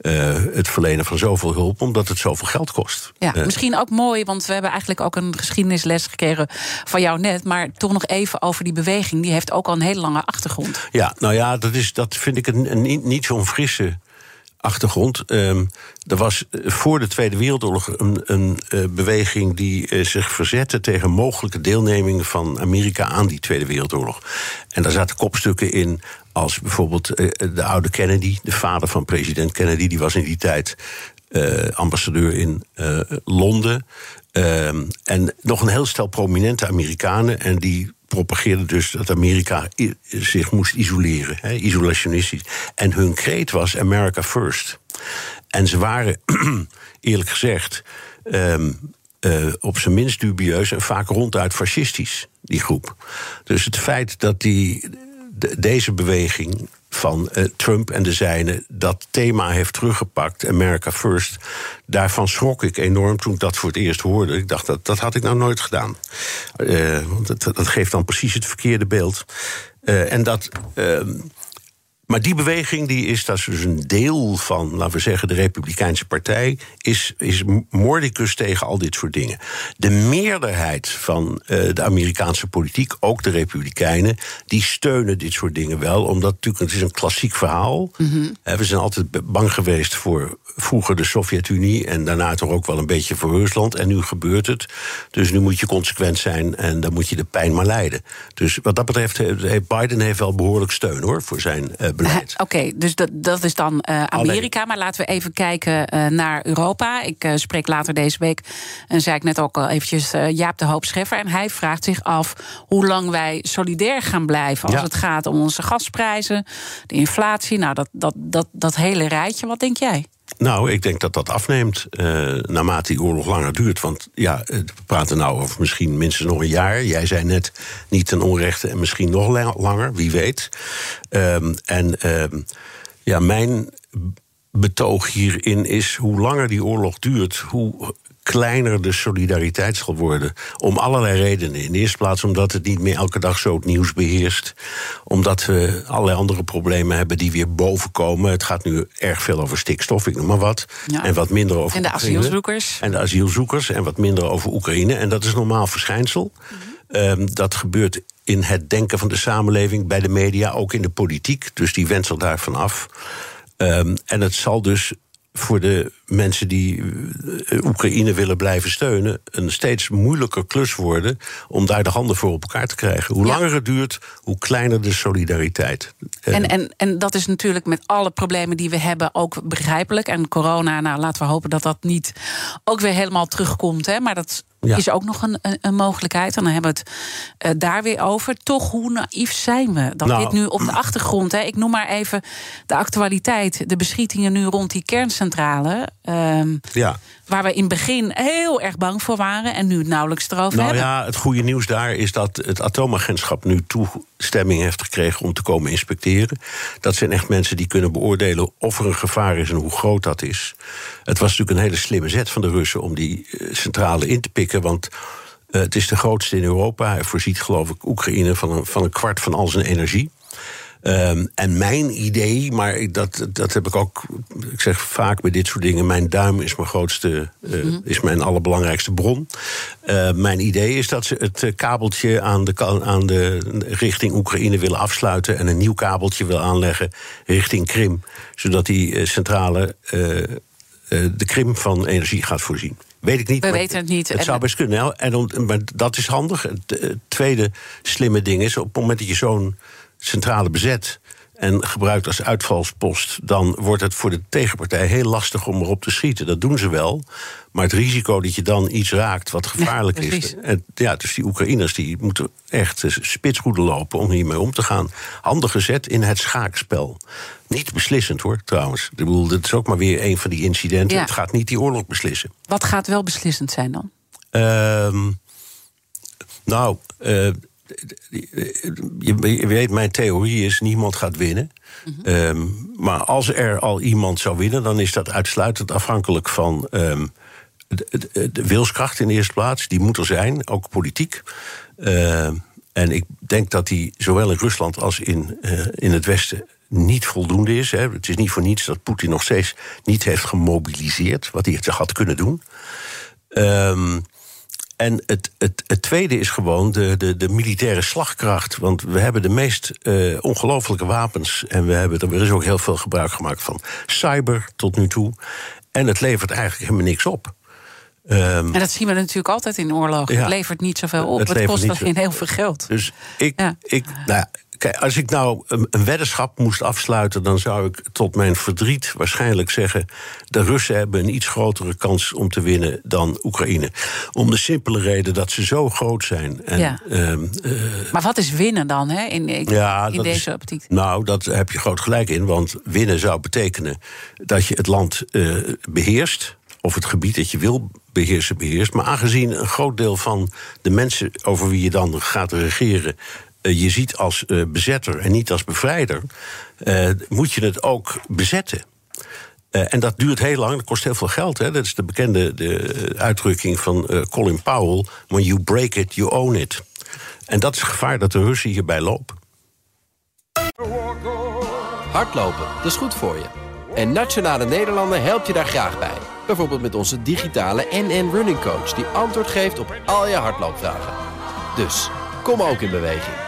Uh, het verlenen van zoveel hulp, omdat het zoveel geld kost. Ja, uh, misschien ook mooi, want we hebben eigenlijk ook een geschiedenisles gekregen van jou net. Maar toch nog even over die beweging. Die heeft ook al een hele lange achtergrond. Ja, nou ja, dat, is, dat vind ik een, een niet, niet zo'n frisse achtergrond. Um, er was voor de Tweede Wereldoorlog een, een uh, beweging die uh, zich verzette tegen mogelijke deelneming van Amerika aan die Tweede Wereldoorlog. En daar zaten kopstukken in als bijvoorbeeld de oude Kennedy, de vader van president Kennedy, die was in die tijd ambassadeur in Londen. Ehm, en nog een heel stel prominente Amerikanen. En die propageerden dus dat Amerika zich moest isoleren, isolationistisch. En hun kreet was America First. En ze waren, (clears throat) eerlijk gezegd, ehm, eh, op zijn minst dubieus en vaak ronduit fascistisch, die groep. Dus het feit dat die, de- deze beweging van eh, Trump en de zijnen dat thema heeft teruggepakt, America First, daarvan schrok ik enorm toen ik dat voor het eerst hoorde. Ik dacht, dat, dat had ik nou nooit gedaan. Eh, want dat, dat geeft dan precies het verkeerde beeld. Eh, en dat. ehm, maar die beweging die is, dat is dus een deel van, laten we zeggen, de Republikeinse Partij, is, is mordicus tegen al dit soort dingen. De meerderheid van eh, de Amerikaanse politiek, ook de Republikeinen, die steunen dit soort dingen wel, omdat natuurlijk het is een klassiek verhaal. Eh, we zijn altijd bang geweest voor vroeger de Sovjet-Unie en daarna toch ook wel een beetje voor Rusland. En nu gebeurt het. Dus nu moet je consequent zijn en dan moet je de pijn maar lijden. Dus wat dat betreft heeft Biden heeft wel behoorlijk steun hoor voor zijn eh, beleid. Oké, dus dat, dat is dan eh, Amerika. Maar laten we even kijken eh, naar Europa. Ik eh, spreek later deze week, en zei ik net ook al eventjes, eh, Jaap de Hoop Scheffer. En hij vraagt zich af hoe lang wij solidair gaan blijven... als Ja. het gaat om onze gasprijzen, de inflatie. Nou, dat, dat, dat, dat hele rijtje, wat denk jij? Nou, ik denk dat dat afneemt eh, naarmate die oorlog langer duurt. Want ja, eh, we praten nou over misschien minstens nog een jaar. Jij zei net niet ten onrechte en misschien nog la- langer, wie weet. Ehm, en ehm, ja, mijn betoog hierin is hoe langer die oorlog duurt, hoe kleiner de solidariteit zal worden. Om allerlei redenen. In de eerste plaats omdat het niet meer elke dag zo het nieuws beheerst. Omdat we allerlei andere problemen hebben die weer bovenkomen. Het gaat nu erg veel over stikstof, ik noem maar wat. Ja. En wat minder over En de Oekraïne. asielzoekers. En de asielzoekers en wat minder over Oekraïne. En dat is normaal verschijnsel. Ehm, dat gebeurt in het denken van de samenleving, bij de media, ook in de politiek. Dus die wenselt daarvan af. Ehm, en het zal dus voor de mensen die eh, Oekraïne willen blijven steunen, een steeds moeilijker klus worden om daar de handen voor op elkaar te krijgen. Hoe Ja. langer het duurt, hoe kleiner de solidariteit. Eh, En, en, en dat is natuurlijk met alle problemen die we hebben ook begrijpelijk. En corona, nou laten we hopen dat dat niet ook weer helemaal terugkomt. Hè? Maar dat Ja. is ook nog een, een, een mogelijkheid. En dan hebben we het eh, daar weer over. Toch, hoe naïef zijn we? Dat Nou. dit nu op de achtergrond, hè, ik noem maar even de actualiteit. De beschietingen nu rond die kerncentrale. ehm, ja. waar we in het begin heel erg bang voor waren. En nu het nauwelijks erover Nou hebben. ja, het goede nieuws daar is dat het atoomagentschap nu toestemming heeft gekregen om te komen inspecteren. Dat zijn echt mensen die kunnen beoordelen of er een gevaar is en hoe groot dat is. Het was natuurlijk een hele slimme zet van de Russen om die eh, centrale in te pikken, want. eh, het is de grootste in Europa. Hij voorziet, geloof ik, Oekraïne van een, van een kwart van al zijn energie. Ehm, en mijn idee, maar dat, dat heb ik ook, ik zeg vaak bij dit soort dingen, mijn duim is mijn grootste, eh, is mijn allerbelangrijkste bron. Eh, mijn idee is dat ze het eh, kabeltje aan de, aan de richting Oekraïne willen afsluiten en een nieuw kabeltje willen aanleggen richting Krim, zodat die eh, centrale de Krim van energie gaat voorzien. Weet ik niet. We weten het niet. Het En- zou best kunnen. En om- maar dat is handig. Het tweede slimme ding is... op het moment dat je zo'n centrale bezet... en gebruikt als uitvalspost... dan wordt het voor de tegenpartij heel lastig om erop te schieten. Dat doen ze wel. Maar het risico dat je dan iets raakt wat gevaarlijk Ja, is... En, ja, dus die Oekraïners die moeten echt eh, spitsroede lopen... om hiermee om te gaan. Handige zet in het schaakspel. Niet beslissend hoor, trouwens. Ik bedoel, dat is ook maar weer een van die incidenten. Ja. Het gaat niet die oorlog beslissen. Wat gaat wel beslissend zijn dan? Ehm, nou, eh, je, weet, mijn theorie is: niemand gaat winnen. Ehm, maar als er al iemand zou winnen, dan is dat uitsluitend afhankelijk van ehm, de, de- de wilskracht in de eerste plaats. Die moet er zijn, ook politiek. Ehm, en ik denk dat die zowel in Rusland als in, eh, in het Westen niet voldoende is. Hè. Het is niet voor niets dat Poetin nog steeds niet heeft gemobiliseerd, wat hij had kunnen doen. Ehm, en het, het, het tweede is gewoon de, de, de militaire slagkracht. Want we hebben de meest eh ongelofelijke wapens. En we hebben, er is ook heel veel gebruik gemaakt van cyber tot nu toe. En het levert eigenlijk helemaal niks op. Ehm, En dat zien we natuurlijk altijd in oorlog. Ja. Het levert niet zoveel op. Het Het, kost alleen heel veel geld. dus ik, Ja. ik, nou ja, kijk, als ik nou een, een weddenschap moest afsluiten, dan zou ik tot mijn verdriet waarschijnlijk zeggen: de Russen hebben een iets grotere kans om te winnen dan Oekraïne. Om de simpele reden dat ze zo groot zijn. En, Ja. ehm, eh, Maar wat is winnen dan hè, in, in, ja, in dat deze optiek? Nou, dat heb je groot gelijk in. Want winnen zou betekenen dat je het land eh, beheerst. Of het gebied dat je wil beheersen, beheerst. Maar aangezien een groot deel van de mensen over wie je dan gaat regeren. Eh, je ziet als eh, bezetter en niet als bevrijder. eh, moet je het ook bezetten. En dat duurt heel lang, dat kost heel veel geld. Hè. Dat is de bekende de uitdrukking van Colin Powell: When you break it, you own it. En dat is het gevaar dat de Russen hierbij lopen. Hardlopen, dat is goed voor je. En Nationale Nederlanden helpt je daar graag bij. Bijvoorbeeld met onze digitale NN Running Coach... die antwoord geeft op al je hardloopvragen. Dus, kom ook in beweging.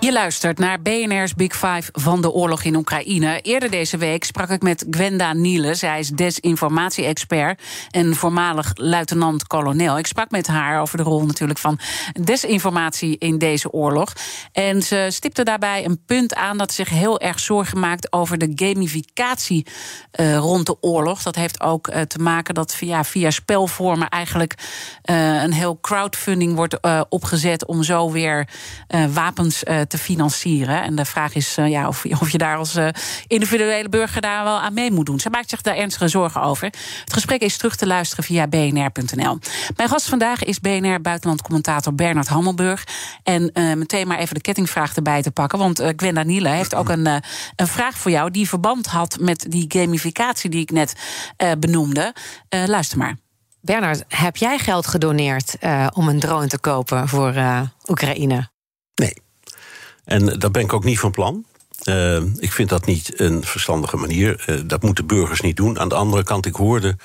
Je luistert naar BNR's Big Five van de oorlog in Oekraïne. Eerder deze week sprak ik met Gwenda Niele. Zij is desinformatie-expert en voormalig luitenant-kolonel. Ik sprak met haar over de rol natuurlijk van desinformatie in deze oorlog. En ze stipte daarbij een punt aan dat zich heel erg zorgen maakt over de gamificatie eh, rond de oorlog. Dat heeft ook eh, te maken dat via, via spelvormen eigenlijk eh, een heel crowdfunding wordt opgezet om zo weer wapens eh, te financieren. En de vraag is eh, ja, of, of je daar als eh, individuele burger daar wel aan mee moet doen. Ze maakt zich daar ernstige zorgen over. Het gesprek is terug te luisteren via bnr.nl. Mijn gast vandaag is BNR buitenlandcommentator Bernard Hammelburg. En eh, meteen maar even de kettingvraag erbij te pakken. Want Gwenda Niele heeft ook een, een vraag voor jou die verband had met die gamificatie die ik net eh, benoemde. Eh, luister maar. Bernard, heb jij geld gedoneerd eh, om een drone te kopen voor eh, Oekraïne? Nee. En daar ben ik ook niet van plan. Eh, ik vind dat niet een verstandige manier. Eh, dat moeten burgers niet doen. Aan de andere kant, ik hoorde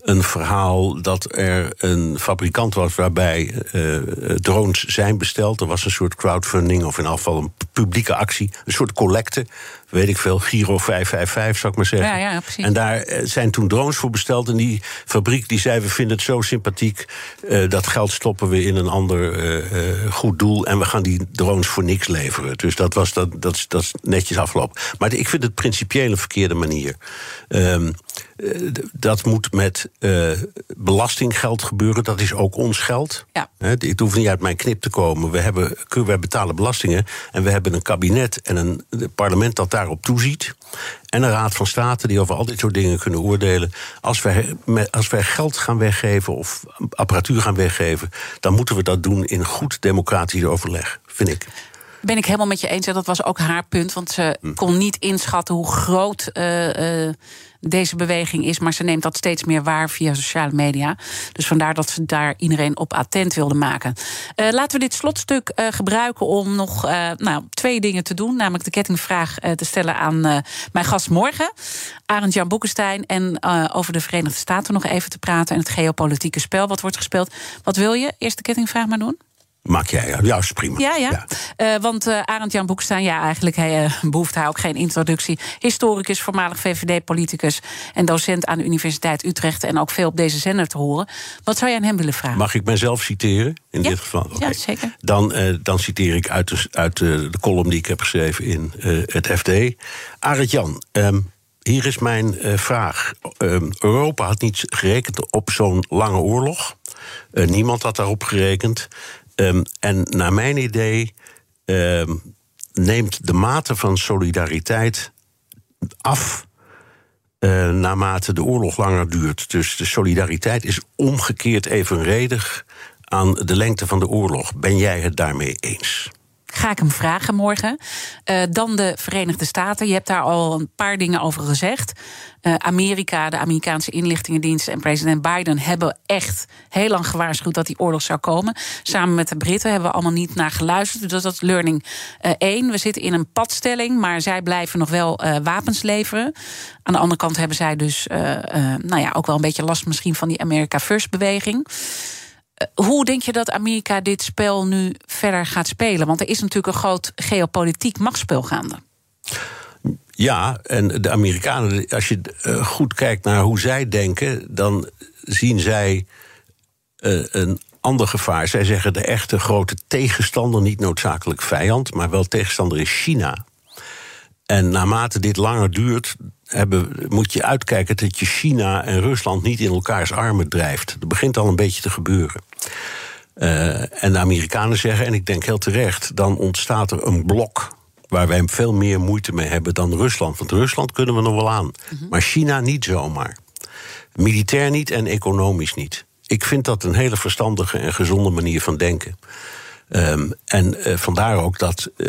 een verhaal dat er een fabrikant was waarbij eh, drones zijn besteld. Er was een soort crowdfunding of in geval een publieke actie, een soort collecte. Weet ik veel, Giro 555 zou ik maar zeggen. Ja, ja, precies. En daar eh, zijn toen drones voor besteld. En die fabriek die zei: We vinden het zo sympathiek. eh, dat geld stoppen we in een ander eh, goed doel. En we gaan die drones voor niks leveren. Dus dat, was, dat, dat, is- dat netjes afgelopen. Maar ik vind het principieel een verkeerde manier. Ehm, eh, dat moet met belastinggeld gebeuren. Dat is ook ons geld. Ja. Het hoeft niet uit mijn knip te komen. We, hebben, wij betalen belastingen. En we hebben een kabinet en een parlement dat daarop toeziet. En een raad van state die over al dit soort dingen kunnen oordelen. Als wij, als wij geld gaan weggeven of apparatuur gaan weggeven. dan moeten we dat doen in goed democratisch overleg, vind ik. Ben ik helemaal met je eens. En dat was ook haar punt. Want ze Hm. kon niet inschatten hoe groot eh, eh, deze beweging is. Maar ze neemt dat steeds meer waar via sociale media. Dus vandaar dat ze daar iedereen op attent wilde maken. Eh, laten we dit slotstuk eh, gebruiken om nog eh, nou, twee dingen te doen. Namelijk de kettingvraag te stellen aan mijn gast morgen. Arend Jan Boekenstein. En over de Verenigde Staten nog even te praten. En het geopolitieke spel wat wordt gespeeld. Wat wil je? Eerst de kettingvraag maar doen? Maak jij, ja, is prima. Ja, ja. Eh, want eh Arend Jan Boekstaan, ja, eigenlijk hij, eh, behoeft hij ook geen introductie. Historicus, voormalig VVD-politicus en docent aan de Universiteit Utrecht. En ook veel op deze zender te horen. Wat zou jij aan hem willen vragen? Mag ik mezelf citeren in Ja. dit geval? Ja, zeker. Dan, eh, dan citeer ik uit, de, uit de, de column die ik heb geschreven in eh, het FD. Arend Jan, ehm, hier is mijn eh, vraag. Ehm, Europa had niet gerekend op zo'n lange oorlog. Eh, niemand had daarop gerekend. Ehm, en naar mijn idee ehm, neemt de mate van solidariteit af eh, naarmate de oorlog langer duurt. Dus de solidariteit is omgekeerd evenredig aan de lengte van de oorlog. Ben jij het daarmee eens? Ga ik hem vragen morgen. Uh, dan de Verenigde Staten. Je hebt daar al een paar dingen over gezegd. Uh, Amerika, de Amerikaanse inlichtingendienst en president Biden hebben echt heel lang gewaarschuwd dat die oorlog zou komen. Samen met de Britten hebben we allemaal niet naar geluisterd. Dus dat is learning 1. we zitten in een padstelling, maar zij blijven nog wel wapens leveren. Aan de andere kant hebben zij dus nou ja, ook wel een beetje last misschien van die America First beweging. Eh, hoe denk je dat Amerika dit spel nu verder gaat spelen? Want er is natuurlijk een groot geopolitiek machtsspel gaande. Ja, en de Amerikanen, als je eh, goed kijkt naar hoe zij denken, dan zien zij uh, een ander gevaar. Zij zeggen de echte grote tegenstander, niet noodzakelijk vijand, maar wel tegenstander is China. En naarmate dit langer duurt, hebben, moet je uitkijken dat je China en Rusland niet in elkaars armen drijft. Dat begint al een beetje te gebeuren. Uh, en de Amerikanen zeggen, en ik denk heel terecht, dan ontstaat er een blok waar wij veel meer moeite mee hebben dan Rusland. Want Rusland kunnen we nog wel aan, mhm. maar China niet zomaar. Militair niet en economisch niet. Ik vind dat een hele verstandige en gezonde manier van denken. Um, en uh, vandaar ook dat uh,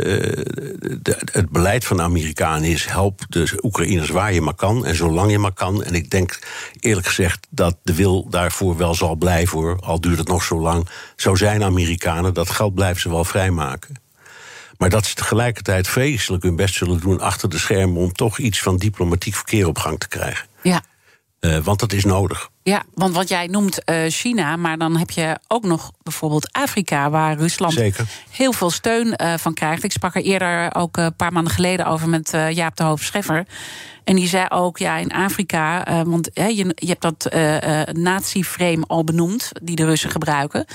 de, het beleid van de Amerikanen is: help de Oekraïners waar je maar kan en zolang je maar kan. En ik denk eerlijk gezegd dat de wil daarvoor wel zal blijven hoor, al duurt het nog zo lang. Zo zijn Amerikanen, dat geld blijven ze wel vrijmaken. Maar dat ze tegelijkertijd vreselijk hun best zullen doen achter de schermen om toch iets van diplomatiek verkeer op gang te krijgen. Ja. Uh, want dat is nodig. Ja, want wat jij noemt uh, China, maar dan heb je ook nog bijvoorbeeld Afrika, waar Rusland Zeker. heel veel steun uh, van krijgt. Ik sprak er eerder ook een paar maanden geleden over met Jaap de Hoofd Scheffer. En die zei ook, ja, in Afrika, uh, want je, je hebt dat uh, nazi-frame al benoemd, die de Russen gebruiken.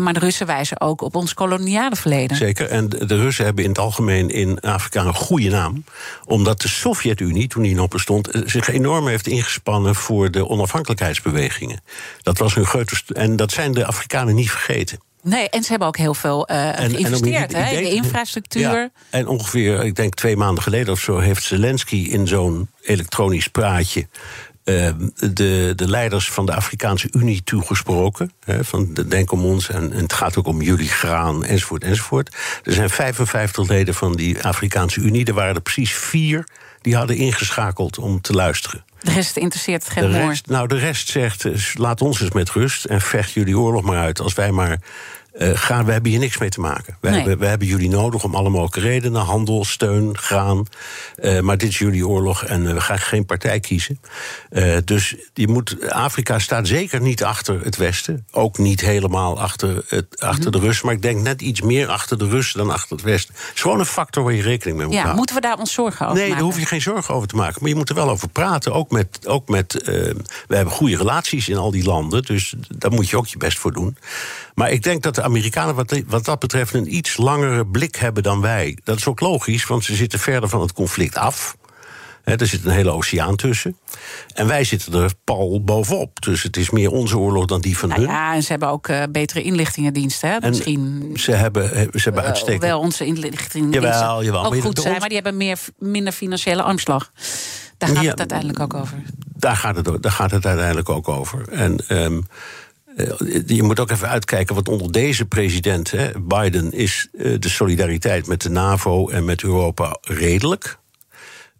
Maar de Russen wijzen ook op ons koloniale verleden. Zeker, en de, Russen hebben in het algemeen in Afrika een goede naam. Omdat de Sovjet-Unie, toen die nog bestond, zich enorm heeft ingespannen voor de onafhankelijkheidsbewegingen. Dat was hun grote. En dat zijn de Afrikanen niet vergeten. Nee, en ze hebben ook heel veel uh, geïnvesteerd hè, in de infrastructuur. Ja, en ongeveer, ik denk twee maanden geleden of zo, heeft Zelensky in zo'n elektronisch praatje. Uh, de, de leiders van de Afrikaanse Unie toegesproken. Hè, van de, denk om ons en, en, het gaat ook om jullie graan, enzovoort, enzovoort. Er zijn 55 leden van die Afrikaanse Unie. Er waren er precies vier die hadden ingeschakeld om te luisteren. De rest interesseert geen de rest, Nou, de rest zegt, eh, laat ons eens met rust... en vecht jullie oorlog maar uit. Als wij maar uh, gaan, we hebben hier niks mee te maken. We, hebben, we hebben jullie nodig om alle mogelijke redenen: handel, steun, graan. Uh, maar dit is jullie oorlog en we gaan geen partij kiezen. Dus je moet, Afrika staat zeker niet achter het Westen. Ook niet helemaal achter, het, achter de Russen. Maar ik denk net iets meer achter de Russen dan achter het Westen. Het is gewoon een factor waar je rekening mee moet ja, houden. Moeten we daar ons zorgen over nee, maken? daar hoef je geen zorgen over te maken. Maar je moet er wel over praten. Ook met. Ook met we hebben goede relaties in al die landen. Dus daar moet je ook je best voor doen. Maar ik denk dat de Amerikanen wat, wat dat betreft een iets langere blik hebben dan wij. Dat is ook logisch, want ze zitten verder van het conflict af. er zit een hele oceaan tussen. En wij zitten er pal bovenop. Dus het is meer onze oorlog dan die van nou hun. Ja, en ze hebben ook uh, betere inlichtingendiensten. Hè? Misschien. Ze hebben, ze hebben uitstekend. wel onze inlichtingendiensten jawel, jawel. ook goed zijn, maar die hebben meer, minder financiële armslag. Daar gaat het uiteindelijk ook over. Daar gaat het, daar gaat het uiteindelijk ook over. En. Um, je moet ook even uitkijken, want onder deze president, hè, Biden, is de solidariteit met de NAVO en met Europa redelijk.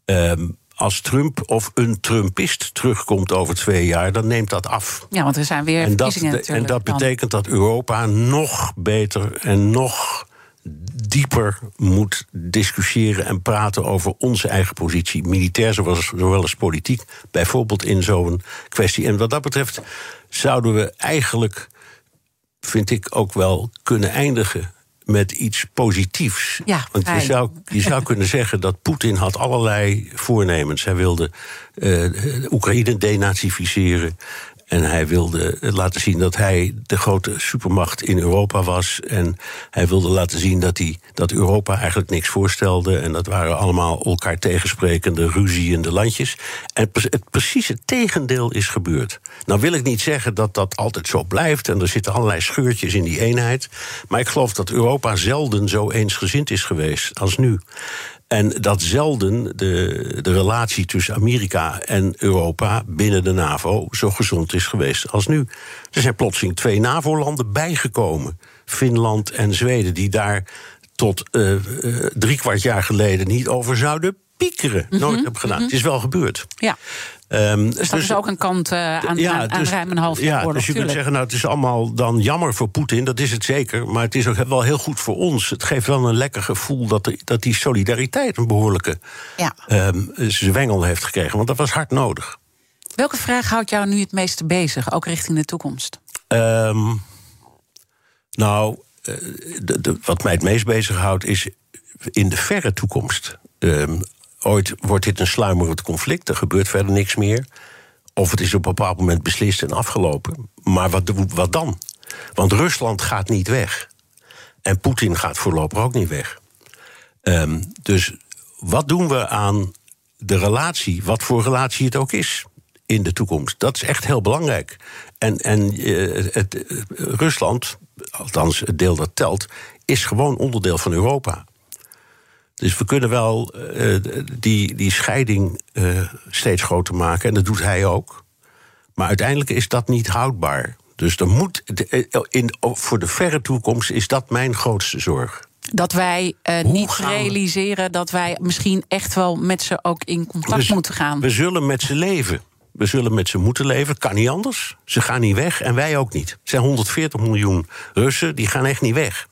Um, als Trump of een Trumpist terugkomt over twee jaar, dan neemt dat af. Ja, want er zijn weer en dat, En dat betekent dat Europa nog beter en nog dieper moet discussiëren en praten over onze eigen positie, militair zowel als politiek, bijvoorbeeld in zo'n kwestie. En wat dat betreft zouden we eigenlijk, vind ik ook wel, kunnen eindigen met iets positiefs. Ja, Want je zou, je zou (laughs) kunnen zeggen dat Poetin had allerlei voornemens. Hij wilde uh, Oekraïne denazificeren. En hij wilde laten zien dat hij de grote supermacht in Europa was. En hij wilde laten zien dat, hij, dat Europa eigenlijk niks voorstelde. En dat waren allemaal elkaar tegensprekende, ruziende landjes. En het precieze tegendeel is gebeurd. Nou wil ik niet zeggen dat dat altijd zo blijft. En er zitten allerlei scheurtjes in die eenheid. Maar ik geloof dat Europa zelden zo eensgezind is geweest als nu. En dat zelden de, de relatie tussen Amerika en Europa binnen de NAVO zo gezond is geweest als nu. Er zijn plotseling twee NAVO-landen bijgekomen. Finland en Zweden, die daar tot uh, drie kwart jaar geleden niet over zouden piekeren. Nooit hebben gedaan. Het is wel gebeurd. Ja. Um, dus dat is ook een kant uh, aan, ja, aan, aan dus, ruim een half jaar Ja, oorlog, dus je tuurlijk. kunt zeggen, nou, het is allemaal dan jammer voor Poetin. Dat is het zeker. Maar het is ook wel heel goed voor ons. Het geeft wel een lekker gevoel dat, de, dat die solidariteit een behoorlijke ja. um, zwengel heeft gekregen. Want dat was hard nodig. Welke vraag houdt jou nu het meeste bezig, ook richting de toekomst? Um, nou, uh, de, de, wat mij het meest bezighoudt is in de verre toekomst. Um, ooit wordt dit een sluimerend conflict, er gebeurt verder niks meer. Of het is op een bepaald moment beslist en afgelopen. Maar wat, wat dan? Want Rusland gaat niet weg. En Poetin gaat voorlopig ook niet weg. Um, dus wat doen we aan de relatie, wat voor relatie het ook is, in de toekomst? Dat is echt heel belangrijk. En, en uh, het, uh, Rusland, althans het deel dat telt, is gewoon onderdeel van Europa. Dus we kunnen wel uh, die, die scheiding uh, steeds groter maken. En dat doet hij ook. Maar uiteindelijk is dat niet houdbaar. Dus er moet, in, voor de verre toekomst is dat mijn grootste zorg. Dat wij uh, niet realiseren dat wij misschien echt wel met ze ook in contact we, moeten gaan. We zullen met ze leven. We zullen met ze moeten leven. Kan niet anders. Ze gaan niet weg en wij ook niet. Er zijn 140 miljoen Russen, die gaan echt niet weg.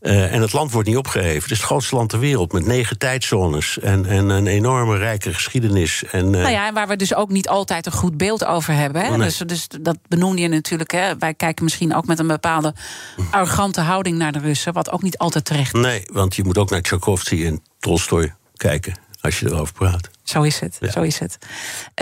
Uh, en het land wordt niet opgeheven. Het is het grootste land ter wereld met negen tijdzones en, en een enorme rijke geschiedenis. En, uh, nou ja, en waar we dus ook niet altijd een goed beeld over hebben. Hè? Oh, nee. dus, dus dat benoemde je natuurlijk. Hè? Wij kijken misschien ook met een bepaalde arrogante houding naar de Russen, wat ook niet altijd terecht is. Nee, want je moet ook naar Tchaikovsky en Tolstoy kijken als je erover praat. Zo is het, ja. zo is het.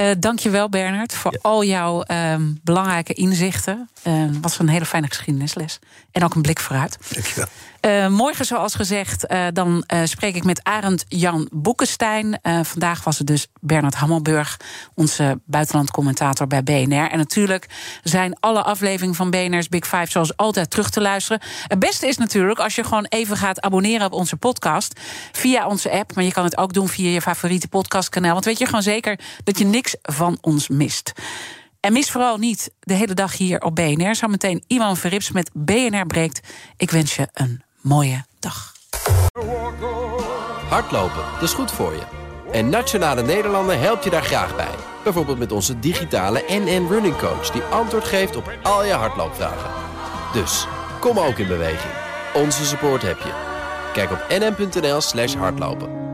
Uh, Dank je wel, Bernard, voor ja. al jouw um, belangrijke inzichten. Uh, was een hele fijne geschiedenisles. En ook een blik vooruit. Dank je wel. Uh, morgen, zoals gezegd, uh, dan spreek ik met Arend Jan Boekenstein. vandaag was het dus Bernard Hammelburg, onze buitenlandcommentator bij BNR. En natuurlijk zijn alle afleveringen van BNR's Big Five zoals altijd terug te luisteren. Het beste is natuurlijk als je gewoon even gaat abonneren op onze podcast via onze app. Maar je kan het ook doen via je favoriete Want weet je gewoon zeker dat je niks van ons mist. En mis vooral niet de hele dag hier op BNR. Zometeen Iwan Verrips met BNR breekt. Ik wens je een mooie dag. Hardlopen, dat is goed voor je. En Nationale Nederlanden helpt je daar graag bij. Bijvoorbeeld met onze digitale NN Running Coach... die antwoord geeft op al je hardloopvragen. Dus, kom ook in beweging. Onze support heb je. Kijk op nn.nl slash hardlopen.